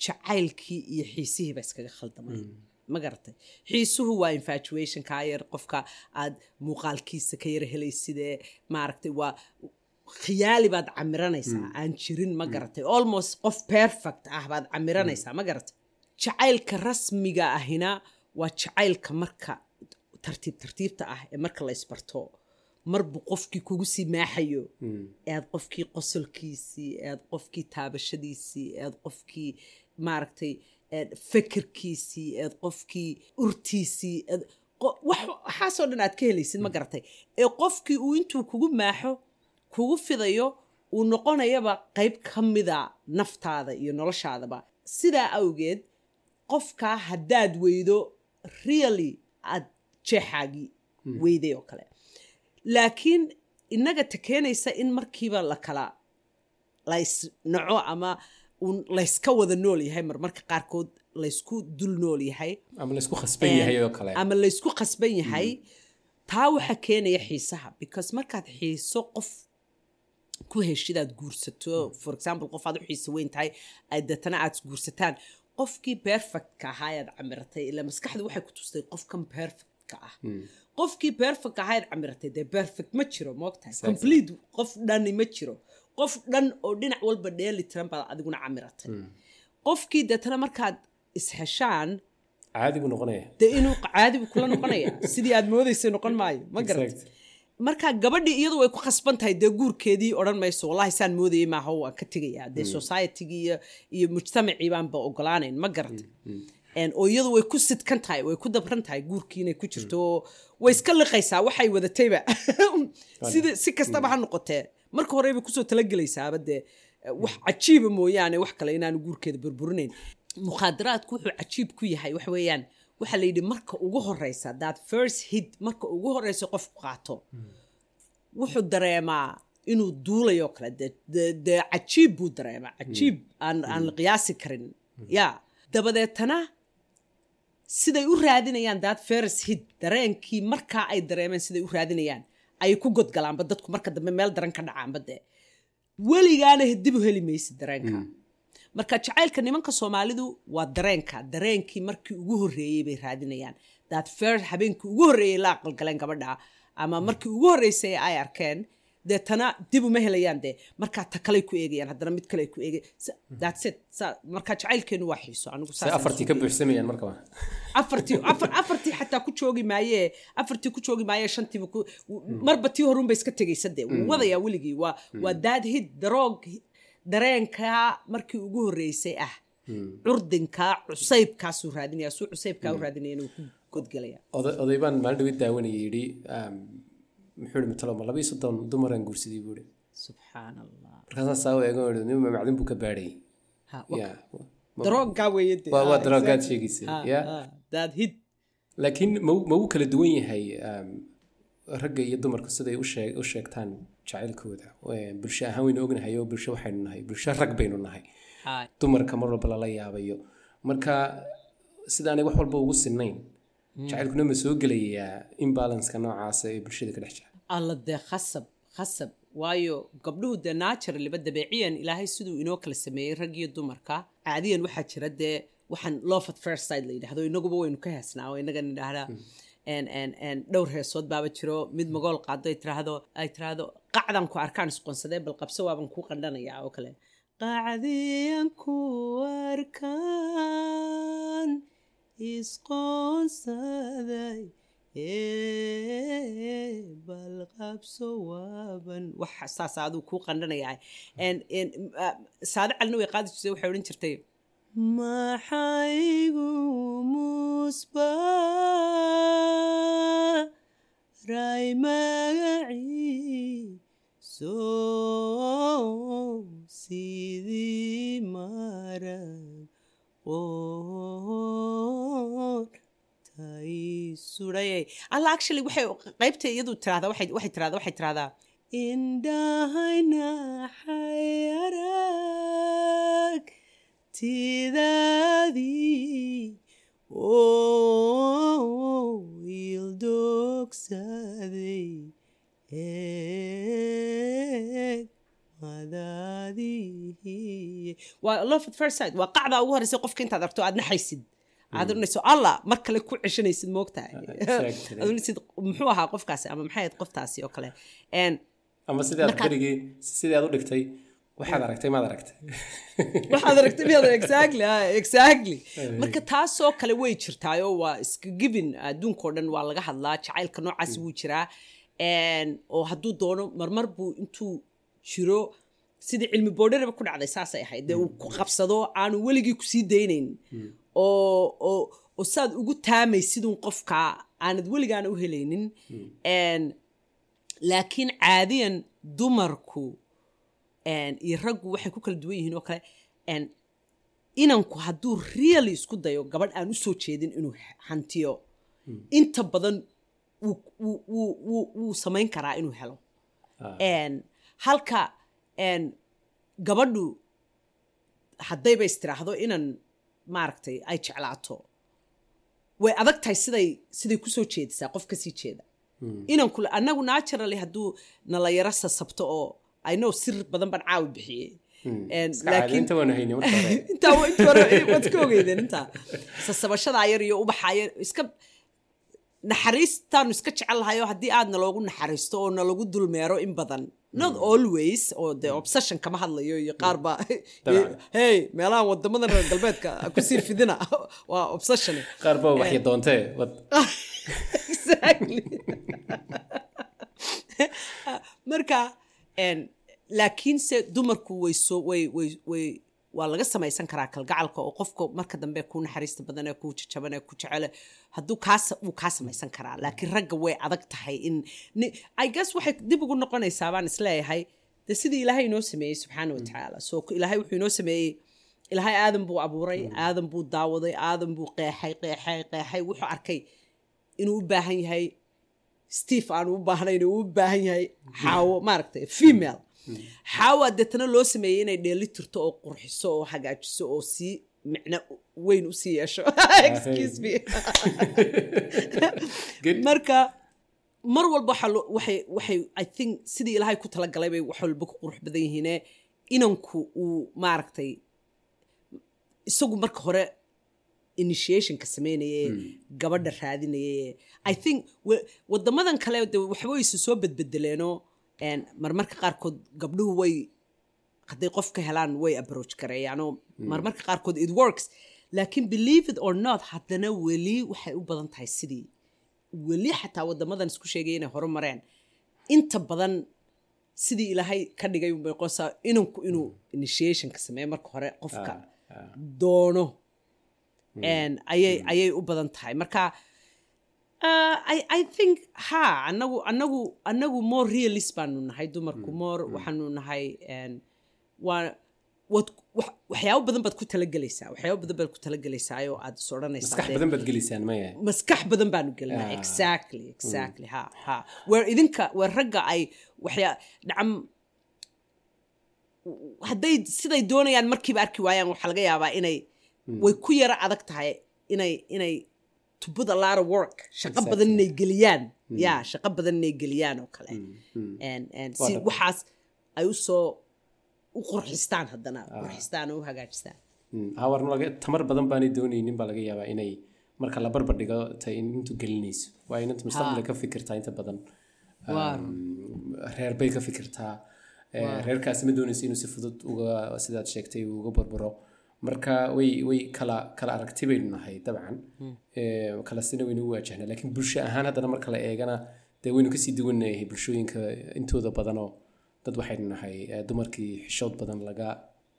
jacaylkii iyo xiisihii baa iskaga khaldamay. Ma garatay xiisuhu waa infatuation kaa yar qofka aad muuqaalkiisa ka yar helaysidee maaragtay waa khiyaali baad camiranaysaa aan jirin ma garatay almost qof perfect ah baad camiranaysaa ma garatay jacaylka rasmiga ahina waa jacaylka marka tartiib tartiibta ah ee marka la isbarto. Marbu qofkii kugu sii maaxayo. Ead qofkii qosolkiisii ead qofkii taabashadiisii ead qofkii maaragtay fekerkiisii eed qofkii urtiisii waxaasoo dhan aad ka helaysid ma garatay. Ee qofkii uu intuu kugu maaxo kugu fidayo uu noqonayaba qayb ka mida naftaada iyo noloshaadaba. Sidaa awgeed qofkaa haddaad weydo really aad jeexaagii weyday oo kale. Laakiin innaga ta keenaysa in markiiba la kala laysnaco ama layska wada nool yahay marmarka qaarkood laysku dul nool yahay. Ama laysku khasban yahay oo kale. ama laysku khasban yahay. Taa waxaa keenaya xiisaha because markaad xiiso qof ku heshidaad guursato for example qof aad u xiiso weyn tahay deetana aad guursataan qofkii perfectka ahaa ayaad camiratay ila maskaxda waxay ku tustay qofkan perfectka ah. Qofkii perfect ahaa ayaad camiratay dee perfect ma jiro moogtahay complete qof dhani ma jiro qof dhan oo dhinac walba dheeli tiran baad adiguna camiratay qofkii deetana markaad isheshaan dee inuu caadi buu kula noqonaya. Sidii aad moodaysay noqon maayo ma garat marka gabadhii iyadu way ku khasban tahay dee guurkeedii odhan mayso wallahi saan moodayay maaha waan ka tegayaa dee societygii iyo iyo mujtamacii baanba ogolaanayn ma garat oo iyadu way ku sidkan tahay way ku dabran tahay guurkii inay ku jirto. Way iska liqaysaa waxay wadatayba. Sida si kastaba ha noqotee marka horeyba ku soo talagelaysaaba dee wax cajiiba mooyaane wax kale inaanu guurkeeda burburinayn mukhaadaraadku wuxuu cajiib ku yahay wax weeyaan waxaa la yidhi marka ugu horeysa that first hit marka ugu horeysa qofku qaato. Wuxuu dareemaa inuu duulayo kale dee cajiib buu dareemaa cajiib aan aan la qiyaasi karin. Ya dabadeetana siday u raadinayaan that first hit dareenkii markaa ay dareemeen siday u raadinayaan ayay ku godgalaanba dadku marka dambe meel daran ka dhacaanba dee. Weligaana dib u heli maysid dareenka. Marka jacaylka nimanka soomaalidu waa dareenka dareenkii markii ugu horreeyey bay raadinayaan. That first habeenkii ugu horreeyey la aqalgaleen gabadha ama markii ugu horreysay ay arkeen deetana dib uma helayaan dee. Markaa ta kaley ku eegayaan haddana mid kale ku marka jacaylkeenu waa xiiso anigu afartii ka buuxsamayaan markaba afartii afar afartii xataa ku joogi maayee afartii ku joogi maayee shantiiba ku marba tii horunba iska tegaysa dee. Wuu wadayaa weligii waa waa daad hid daroog dareenkaa markii ugu horreysay ah. Curdinkaa cusaybkaasuu raadinaya suu cusaybkaa u raadinaya inuu ku godgelaya oday baan maalin dhawid daawanaya yidhi muxuu matalo ma laba iyo soddon dumaraan guursaday buu ihi subxaan allah markaasaa saa u eegan ihi nima macdin buu ka baadhay. Darooggaa weeye dee. waa daroogaad sheegaysa. Ya daad hid. Laakiin ma uu kala duwan yahay ragga iyo dumarku siday u sheegtaan jacaylkooda. Bulsho ahaan waynu ognahay oo bulsho waxaynu nahay bulsho rag baynu nahay. Dumarka mar walba lala yaabayo. Marka sidaanay wax walba ugu sinnayn jacaylkuna ma soo gelayaa imbalanska noocaasa ee bulshada ka dhex jira? Alla dee khasab khasab. Waayo gabdhuhu dee naturaliba dabeeciyan ilaahay siduu inoo kala sameeyey rag iyo dumarka. Caadiyan waxaa jira dee waxaan love at first side la yidhahdo inaguba waynu ka heesnaa oo inagan idhaahdaa dhowr heesood baaba jiro. Mid magool qaado tiraahdo ay tiraahdo qacdan ku arkaan isqoonsadee bal qabso waaban kuu qandhanayaa oo kale. Qacdiyan ku arkaan isqoonsaday bal qabso waaban. Wax saas aduu kuu qandhanayaa saade calina way qaadi jirtay waxay odhan jirtay maxaygu musba ray magacii soo sidii marag alla actually waxay qaybta iyadu tirahdaa waxay tirahdaa waxay tirahdaa indhahaynaxay arag tidadii oo ildogsaday eeg waa love at first sight. Waa qacdaa ugu horreysay qofka intaad aragto aad naxaysid. Aad oranayso allah mar kale ku ceshanaysid moogtahay. Aad oranaysid muxuu ahaa qofkaasi ama maxay ahayd qoftaasi oo kale? Ama sidaad berigii sidii aad u dhigtay waxaad aragtay maad aragtay. Waxaad aragtay miyaad exactly exactly. Marka taasoo kale way jirtaayoo waa iska givin adduunkao dhan waa laga hadlaa jacaylka noocaasi wuu jiraa. Oo hadduu doono marmar buu intuu jiro sidii cilmi boodharaba ku dhacday saasay ahayd. Dee uu ku qabsado aanu weligii ku sii daynayn. Oo oo oo saad ugu taamay sidun qofka aanad weligaana u helaynin. Laakiin caadiyan dumarku iyo raggu waxay ku kala duwan yihiin oo kale inanku hadduu really isku dayo gabadh aan u soo jeedin inuu hantiyo inta badan wuu samayn karaa inuu helo. Halka gabadhu haddayba istiraahdo inan maaragtay ay jeclaato. Way adag tahay siday siday ku soo jeedisaa qof ka sii jeeda. Inanku annagu naturally hadduu nala yaro sasabto oo i know sir badan baan caawi bixiyey. Ogeydeen intaa. Sasabashadaa yar iyo ubaxaa yar iska naxariistaanu iska jecel lahayo haddii aad naloogu naxariisto oo nalagu dulmeero in badan not always oo de obsession kama hadlayo iyo qaar baa. Hey meelahan wadamadan reer galbeedka ku sii fidina. Waa obsession qaar baa waxay doontee exactly. Marka laakiinse dumarku way soo way way way waa laga samaysan karaa kalgacalka oo qofka marka dambe ku naxariista badan ku jajaban ku jecele. Hadduu kaa wuu kaa samaysan karaa. Laakiin ragga way adag tahay in i guess waxay dib ugu noqonaysaa baan is leeyahay de sidii ilaahay inoo sameeyey subxaana wa tacaala. So ilaahay wuxuu inoo sameeyey. Ilaahay aadan buu abuuray aadan buu daawaday aadan buu qeexay qeexay qeexay. Wuxuu arkay inuu u baahan yahay. Steve aan u baahnayn uu u baahan yahay. Xaawo maaragtay female xaawa deetana loo sameeyey inay dheeli tirto oo qurxiso oo hagaajiso oo sii micno weyn u sii yeesho. Marka mar walba waxay waxay i think sidii ilaahay ku talagalay bay wax walba ku qurux badan yihiine inanku uu maaragtay isagu marka hore initiationka sameynaye gabadha raadinaye i think wadamadan kale de waxba wayse soo bedbedeleenoo marmarka qaarkood gabdhuhu way hadday qof ka helaan way approach gareeyaanoo marmarka qaarkood it works. Laakiin believe it or not haddana weli waxay u badan tahay sidii. Weli xataa wadamadan isku sheegay inay hore mareen inta badan sidii ilaahay ka dhigay unbay qosaa inanku inuu initiationka sameeyo marka hore qofka doono. Ayay ayay u badan tahay. Marka Uh, I, I think ha anagu anagu anagu more realist baanu nahay dumarku more waxaanu nahay waa wad waxyaabo badan baad ku talagelaysaa waxyaabo badan baad ku talagelaysaa oo aad is odhanaysaa maskax badan baad geliysaan maya maskax badan baanu gelinaa exactly exactly ha ha. Weer idinka weer ragga ay waxyaa dhacam hadday siday doonayaan markiiba arki waayaan waxaa laga yaabaa inay way ku yaro adag tahay inay inay to put a lot of work. Shaqo badan inay geliyaan. Ya shaqo badan inay geliyaan oo kale. Si waxaas ay u soo u qurxistaan haddana qurxistaan oo u hagaajistaan. Hawarna laga tamar badan baanay doonaynin baa laga yaabaa inay marka la barbar dhigo intu gelinayso waa inanta mustaqbalka ka fikirtaa inta badan. Reer bay ka fikirtaa. Reerkaasi ma doonayso inuu si fudud uga sidaad sheegtay uga barbaro marka way way kala kala aragti baynu nahay dabcan. Kala sina waynu u waajahnaa laakiin bulsho ahaan haddana marka la eegana dee waynu ka sii duwannahay bulshooyinka intooda badanoo dad waxaynu nahay dumarkii xishood badan laga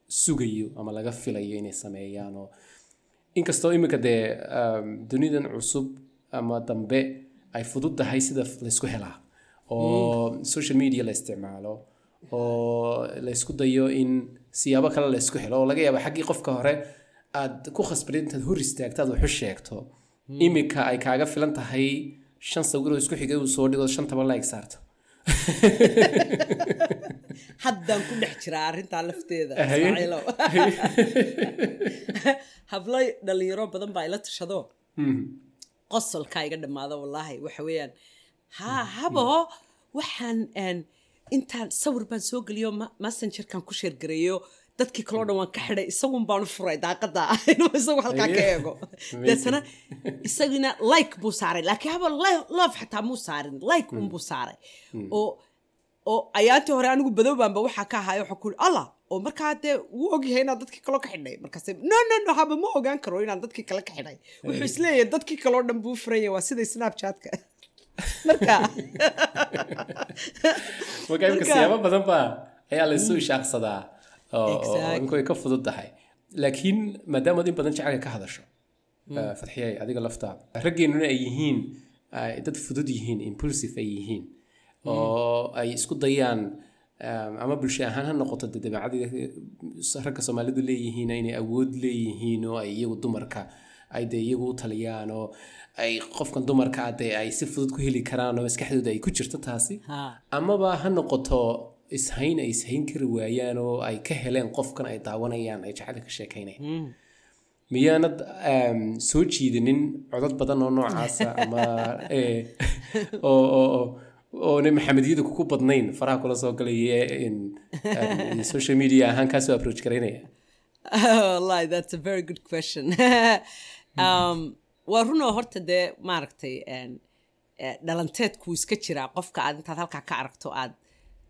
sugayo ama laga filayo inay sameeyaan oo inkastoo iminka dee dunidan cusub ama dambe ay fudud tahay sida laysku helaa oo social media la isticmaalo oo laysku dayo in siyaabo kale laysku helo oo laga yaaba xaggii qofka hore aad ku khasbad intaad hor istaagto aad waxu sheegto. Iminka ay kaaga filan tahay shan sawiroo isku xigay uu soo dhigo shantaba like saarto. Haddaan ku dhex jiraa arrintaa lafteeda hablo dhalinyaro badan baa ila tashado qosolkaa iga dhammaado wallaahi waxa weeyaan. Ha habo waxaan intaan sawir baan soo geliyo messengerkan ku sheergareeyo dadkii kaloo dhan waan ka xidhay isagun baan u furay daaqada inuu isagu halkaa ka eego. Deetana isagina like buu saaray laakiin haba love xataa muu saarin like unbuu saaray. Oo oo ayaantii hore anigu badowbaanba waxaa ka ahaaya waxaa ku allah oo markaa dee wuu ogyahay inaad dadkii kaloo ka xidhay markaas no no no haba ma ogaan karo inaan dadkii kale ka xidhay. Wuxuu is leeyahay dadkii kaloo dhan buu furaya waa sida snapchatka marka. Imika siyaabo badan baa ayaa laysu ishaaqsadaa oo inku ay ka fudud tahay laakiin maadaamaad in badan jecelka ka hadasho fadxiyay adiga laftaada raggeennuna ay yihiin dad fudud yihiin impulsive ay yihiin oo ay isku dayaan ama bulsho ahaan ha noqoto de dabeecadii ragga soomaalidu leeyihiin inay awood leeyihiin oo ay iyagu dumarka ay dee iyagu u taliyaan oo ay qofkan dumarka ah dee ay si fudud ku heli karaan oo maskaxdooda ay ku jirto taasi. Amaba ha noqoto ishayn ay ishayn kari waayaan oo ay ka heleen qofkan ay daawanayaan ay jacayl ka sheekaynayaan. Miyaanad soo jiidanin codad badan oo noocaasa ama oo oona maxamediyadu kuku badnayn faraha kula soo galaya social media ahaan kaasoo approach garaynaya wallahi that's a very good question waa runoo horta dee maaragtay dhalanteedkuu iska jiraa qofka aad intaad halkaa ka aragto aad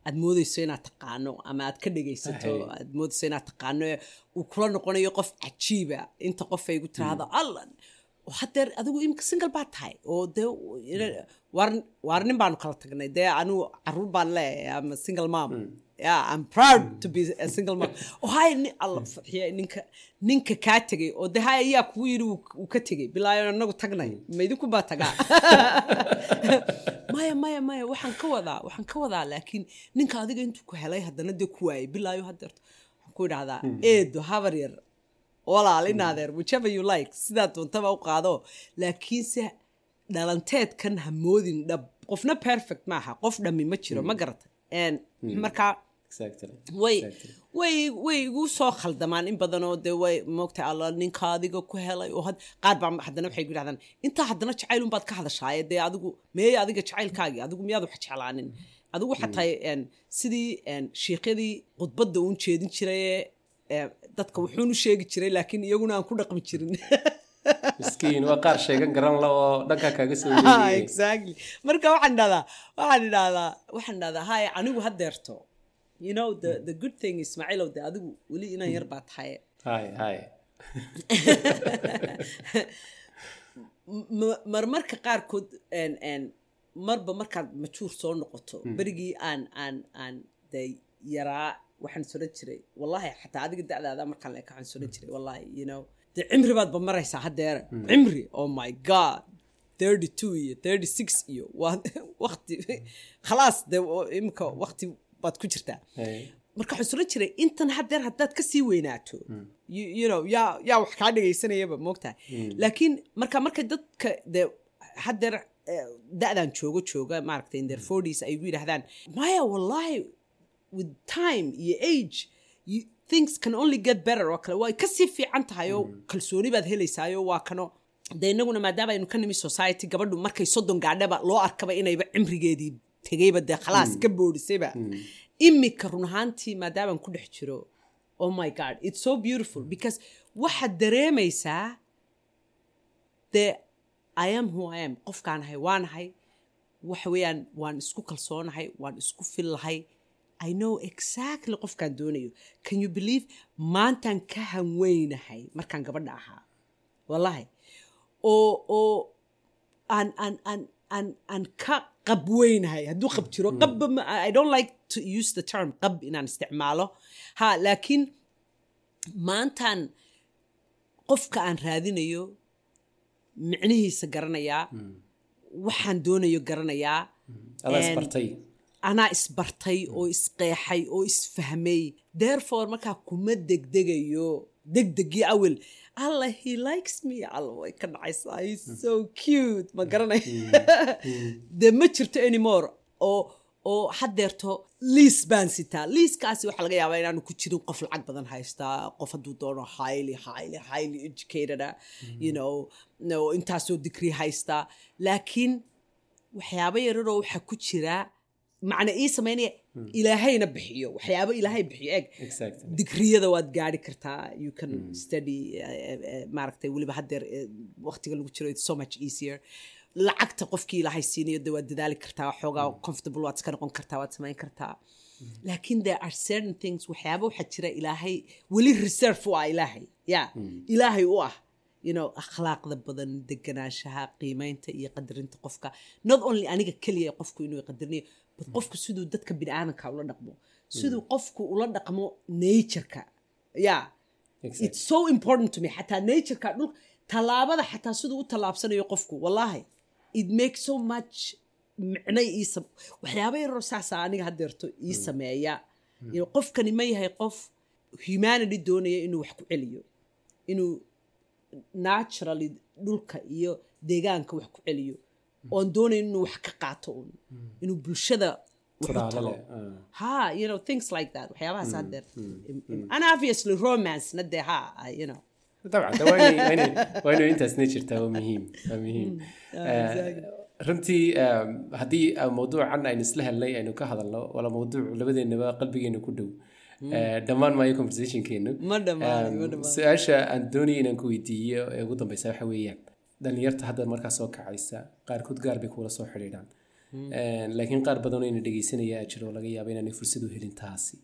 aad moodeyso inaad taqaano ama aad ka dhegaysato aad moodeyso inaad taqaano uu kula noqonayo qof cajiiba. Inta qof ay gu tiraahdo allan hadeer adigu imika single baa tahay. Oo dee waar nin baanu kala tagnay. Dee anigu carruur baan leeyahay ama single mom yeah i'm proud to be a single mom. Hay alla farxiya ninka ninka kaa tegay oo dee hay ayaa kugu yidhi uu ka tegay bilaayo anagu tagnay. Ma idinku baa tagaa maya maya maya waxaan ka wadaa waxaan ka wadaa laakiin ninka adiga intuu ku helay haddana dee ku waayay. Bilaayo hadeerto waxaan ku idhahdaa eedo habar yar. Walaal whichever you like. Sidaa doontaba u qaado. Laakiinse dhalanteedkan hamoodin dhab. Qofna perfect maaha. Qof dhammi ma jiro ma garata. Markaa way way way igu soo khaldamaan in badan oo dee way moogtay alla ninka adiga ku helay oo qaar baa haddana waxay ku yidhahdaan intaa haddana jacaylun baad ka hadashaaye dee adigu meeye adiga jacaylkaagii adigu miyaad wax jeclaanin? Adigu xataa sidii shiikyadii khudbadda uun jeedin jiraye dadka wuxuunu sheegi jiray laakiin iyaguna aan ku dhaqmi jirin. Miskiin waa qaar sheegan garan la oo dhanka kaaga soo exactly. Marka waxaan dhahdaa waxaan idhahdaa waxaan dhahdaa haya anigu hadeerto you know the the good thing ismaaciilow de adigu weli inaan yar baa tahay hay hay marmarka qaarkood marba markaad majuur soo noqoto berigii aan aan aan de yaraa waxaan soran jiray. Wallahi xataa adiga da'daada markaan leeka waxaan soran jiray wallahi you know. Dee cimri baad ba maraysaa haddeera cimri oh my god. thirty two iyo thirty six iyo waa wakti khalaas dee imika wakti baad ku jirtaa marka waxaan jiray intan haddeer haddaad ka sii weynaato. You know yaa yaa wax kaa dhegaysanayaba moogtahay laakiin marka marka dadka dee haddeer da'dan joogo jooga maaragtay in their forties ay gu yidhahdaan maya wallahi with time iyo age things can only get better. Oo kale way ka sii fiican tahay oo kalsooni baad helaysaayo waa kano. Dee inaguna maadaama aynu ka nimi society gabadhu markay soddon gaadhaba loo arkaba inayba cimrigeedii tegayba dee khalaas ka boodhisayba imika run ahaantii maadaamaan ku dhex jiro. Oh my god it's so beautiful because waxaad dareemaysaa dee i am who i am. Qofkaanahay waanahay waxa weeyaan waan isku kalsoonahay waan isku fillahay. I know exactly qofkaan doonayo. Can you believe? Maantaan ka hanweynahay markaan gabadha ahaa. Wallahi oo oo aan aan aan aan aan ka qabweynahay hadduu qab jiro qabba I don't like to use the term qab inaan isticmaalo. Ha laakiin maantaan qofka aan raadinayo micnihiisa garanayaa waxaan doonayo garanayaa anaa isbartay oo isqeexay oo isfahmay therefore markaa kuma degdegayo degdegii awel alla he likes me. Alla way ka dhacaysaa he's so cute. Ma garanay dee ma jirto anymore. Oo oo haddeerto liis baan sitaa liiskaasi waxaa laga yaabaa inaanu ku jirin qof lacag badan haystaa qof hadduu doono highly highly highly educated you know no intaasoo digrii haystaa laakiin waxyaabo yararoo waxaa ku jira macna ii samaynaya ilaahayna bixiyo waxyaabo ilaahay bixiyo eeg. Digriyada waad gaari kartaa. You can study maaragtay weliba haddeer waqtiga lagu jiro it's so much easier. Lacagta qofkii ilaahay siinayo de waad dadaali kartaa xoogaa comfortable waad iska noqon kartaa waad samayn kartaa. Laakiin there are certain things waxyaaba waxaa jira ilaahay weli reserve u ah ilaahay. Ya ilaahay u ah you know akhlaaqda badan deganaanshaha qiimeynta iyo qadarinta qofka. Not only aniga keliya qofku inuu qadarinayo but qofku siduu dadka biniaadanka ula dhaqmo siduu qofku ula dhaqmo natureka. Exactly. it's so important to me. Xataa natureka dhul tallaabada xataa siduu u tallaabsanayo qofku wallahi it makes so much sam waxyaaba yaroo saasa aniga hadeerto ii sameeya. You know, qofkani ma yahay qof humanity doonaya inuu wax ku celiyo inuu naturally dhulka iyo deegaanka wax ku celiyo Mm. oan doonayn inuu wax ka qaato un mm. inuu bulshada ah. ha you know things like that. Waxyaabahaas mm, hadeer an obviously romancena dee ha you know. Intaasna jirtaa eh, haddii eh, mawduuc aynu isla hadlay aynu ka hadalno wala mawduuc labadeenaba qalbigeena ku dhow. Eh, dhammaan maayo conversationkeenu su'aasha aan doonaya inaan ku weydiiyo ee ugu dambeysa waxa weeyaan dhalinyarta hadda markaa soo kacaysa qaarkood gaar bay kuula soo xidhiidhaan. Um, laakiin qaar badan oo ina dhegeysanaya jiro oo laga yaaba inaanay fursad u helin taasi.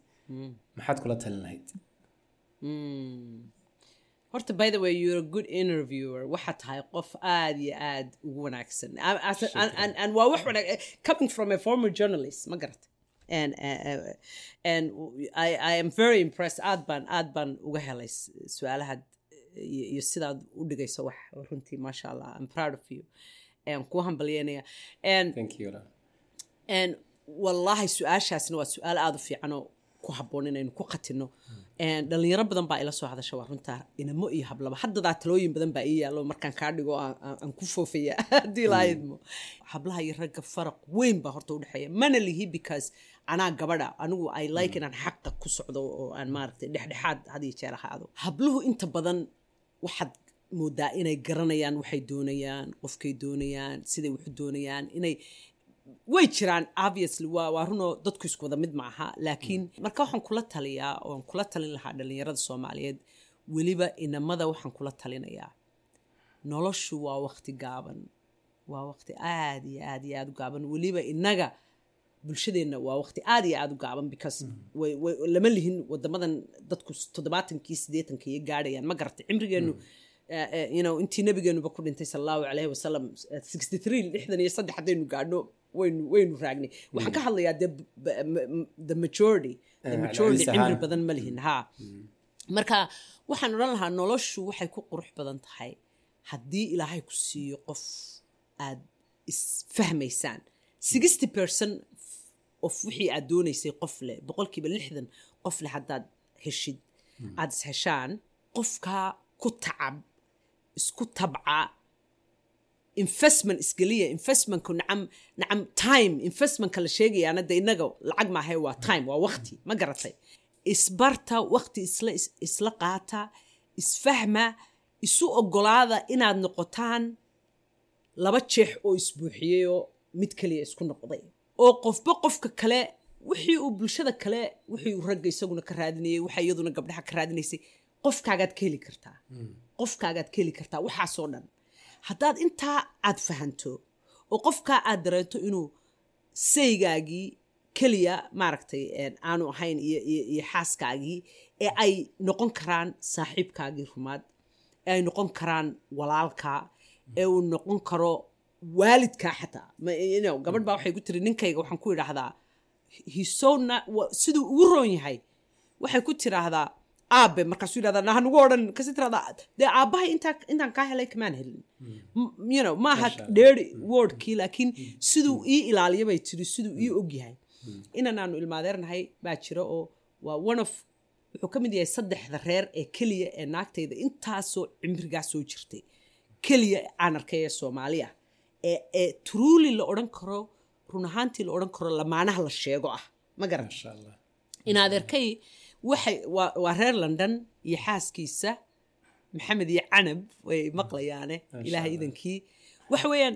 Maxaad kula talin lahayd horta by the way you're a good interviewer. Waxaa tahay qof aad iyo aad ugu wanaagsan. And- waa wax wanaag coming from a former journalist ma garata and and I, I am very impressed. Aad baan aad baan uga helay s- su'aalaha iyo sidaad u dhigayso wax runtii maasha allah I'm proud of you. And ku hambalyeynaya. And thank you Ola. And wallahi su'aashaasna waa su'aal aada u fiican oo ku habboon inaynu ku qatino dhalinyaro badan baa ila soo hadasha waa runtaa inamo iyo hablaba. Haddadaa talooyin badan baa ii yaallo markaan kaa dhigo aan- ku foofaya haddii lahaydmo hablaha iyo ragga faraq weyn baa horta udhexeeya mana lihi because anaa gabadha anigu i like inaan xaqa ku socdo oo aan maaragtay dhexdhexaad had iyo jeer ahaado. Habluhu inta badan waxaad moodaa inay garanayaan waxay doonayaan qofkay doonayaan siday waxu doonayaan inay way jiraan obviously waa waa runoo dadku isku wada mid maaha laakiin marka waxaan kula taliyaa oon kula talin lahaa dhalinyarada soomaaliyeed weliba inamada waxaan kula talinayaa. Noloshu waa waqti gaaban waa waqti aad iyo aad iyo aad u gaaban weliba inaga bulshadeenna waa waqti aad iyo aad u gaaban because way, lama lihin wadamadan dadku toddobaatankii siddeetankii iyo gaadhayaan. Ma garatay cimrigeenu eh, eh, know, intii nabigeenuba ku dhintay sal allahu calayhi wasalam three lixdan iyo saddex haddaynu gaadhno waynu waynu raagnay. Waxaan ka hadlayaa de the majority the Eh, majority cimri badan ma lihin ha. Marka waxaan odhan lahaa noloshu waxay ku qurux badan tahay. Haddii ilaahay ku siiyo qof aad isfahmaysaan sixty percent of wixii aad doonaysay qof leh boqolkiiba lixdan qof leh haddaad heshid aad is heshaan qofkaa ku tacab isku tabca investment isgeliya investmentku nacam nacam time investmentka la sheegayaana de innaga lacag maahay waa time waa waqti ma garatay. Isbarta waqti isla is- isla qaata isfahma isu ogolaada inaad noqotaan laba jeex oo isbuuxiyey oo mid kaliya isku noqday oo qofba qofka kale wixii uu bulshada kale wixii uu ragga isaguna ka raadinayay waxa iyaduna gabdhaha ka raadinaysay qofkaagaad ka heli kartaa qofkaagaad ka heli kartaa waxaasoo dhan. Haddaad intaa aad fahanto oo qofkaa aad dareento inuu saygaagii keliya maaragtay aanu ahayn iyo, xaaskaagii ee ay noqon karaan saaxiibkaagii rumaad ee ay noqon karaan walaalkaa ee uu noqon karo waalidkaa xataa. Gabadh baa waxay ku tiri ninkayga waxaan ku idhaahdaa siduu ugu roon yahay. Waxay ku tiraahdaa aabe markaasuu yidhahdaa naha nugu odhan kasi tiraahdaa dee aabbahay intaa intaan kaa helay kamaan helin maaha dheeri wordkii laakiin siduu ii ilaaliya bay tiri siduu ii og yahay. Inan aanu ilmaadeernahay baa jira oo waa one of wuxuu ka mid yahay saddexda reer ee keliya ee naagtayda intaasoo cimrigaa soo jirtay. Keliya aan arkay ee soomaaliya ee truly la odhan karo run ahaantii la odhan karo lamaanaha la sheego ah. Ma garan in adeerkay waxay waa reer london iyo xaaskiisa maxamed iyo canab way maqlayaane ilaahay idankii. Waxa weeyaan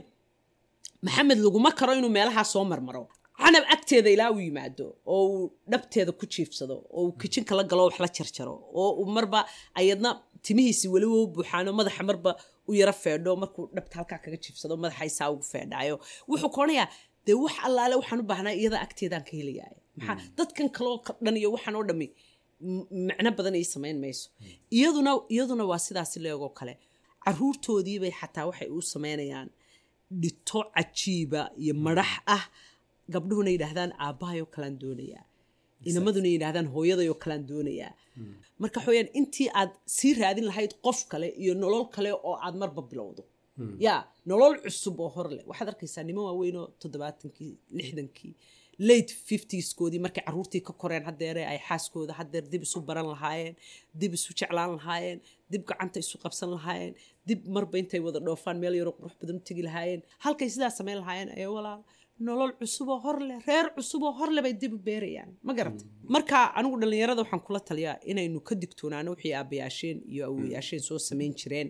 maxamed laguma karo inuu meelahaa soo marmaro. Canab agteeda ilaa uu yimaado oo uu dhabteeda ku jiifsado oo uu kijinka la galo wax la jarjaro oo uu marba ayadna timihiisi weliba u buuxaano madaxa marba u yaro feedho markuu dhabta halkaa kaga jiifsado madaxaysaa ugu feedhaayo. Wuxuu koonayaa dee wax allaale waxaan u baahnaa iyada agteedaan ka helayaa maxaa dadkan kaloo dhan iyo waxaan oo dhami m- macno badan ii samayn mayso. Iyaduna iyaduna waa sidaasi leegoo kale. Caruurtoodiibay xataa waxay u sameynayaan dhito cajiiba iyo madax ah. Gabdhuhuna yidhaahdaan aabahayoo kalaan doonayaa inamaduna yidhaahdaan hooyadayoo kalaan doonayaa marka waxaweyaan intii aad sii raadin lahayd qof kale iyo nolol kale oo aad marba bilowdo. Ya nolol cusub oo hor leh. Waxaad arkaysaa niman waaweynoo toddobaatankii lixdankii late fiftiskoodii markay caruurtii ka koreen hadeere ay xaaskooda hadeer dib isu baran lahaayeen dib isu jeclaan lahaayeen dib gacanta isu qabsan lahaayeen dib marba intay wada dhoofaan meel yaroo qurux badan u tegi lahaayeen. Halkay sidaa samayn lahaayeen ayaa walaal nolol cusuboo horleh reer cusuboo horleh bay dib u beerayaan. Ma garata marka anigu dhallinyarada waxaan kula taliyaa inaynu ka digtoonaano wixii aabayaasheen iyo awoyaasheen soo samayn jireen.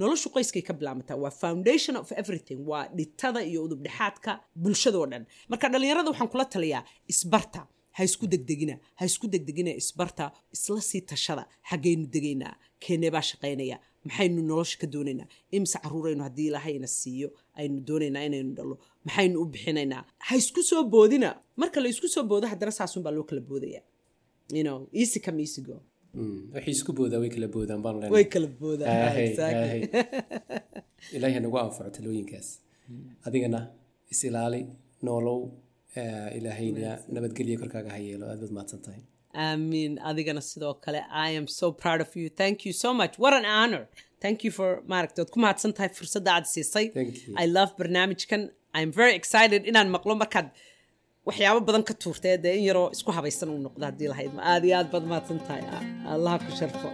Noloshu qoyskay ka bilaamataa waa foundation of everything waa dhitada iyo udubdhexaadka bulshadoo dhan. Marka dhallinyarada waxaan kula taliyaa isbarta ha isku degdegina ha isku degdegina isbarta isla sii tashada xaggaynu degaynaa keenee baa shaqaynaya maxaynu nolosha ka doonaynaa imise caruuraynu haddii ilaahayna siiyo aynu doonaynaa inaynu dhalo maxaynu u bixinaynaa. Ha isku soo boodina. Marka la isku soo boodo haddana saasunbaa loo kala boodaya. You know easy come easy go. Waxay isku boodaa way kala boodaan baan way kala boodaan ilaahay ha nagu anfaco talooyinkaas. Adigana is ilaali noolow ilaahayna nabadgelya korkaaga ha yeelo. Aad baad mahadsan tahay. Amiin adigana sidoo kale i am so proud of you. Thank you so much. What an honor thank you for maaragta waad ku mahadsan tahay fursadda aad siisay. I love barnaamijkan. I'm very excited inaan maqlo markaad waxyaabo badan ka tuurtee. Dee in yaroo isku habaysan uu noqdo haddii lahayd ma aad iyo aad baad mahadsan tahay. Allaha ku sharfo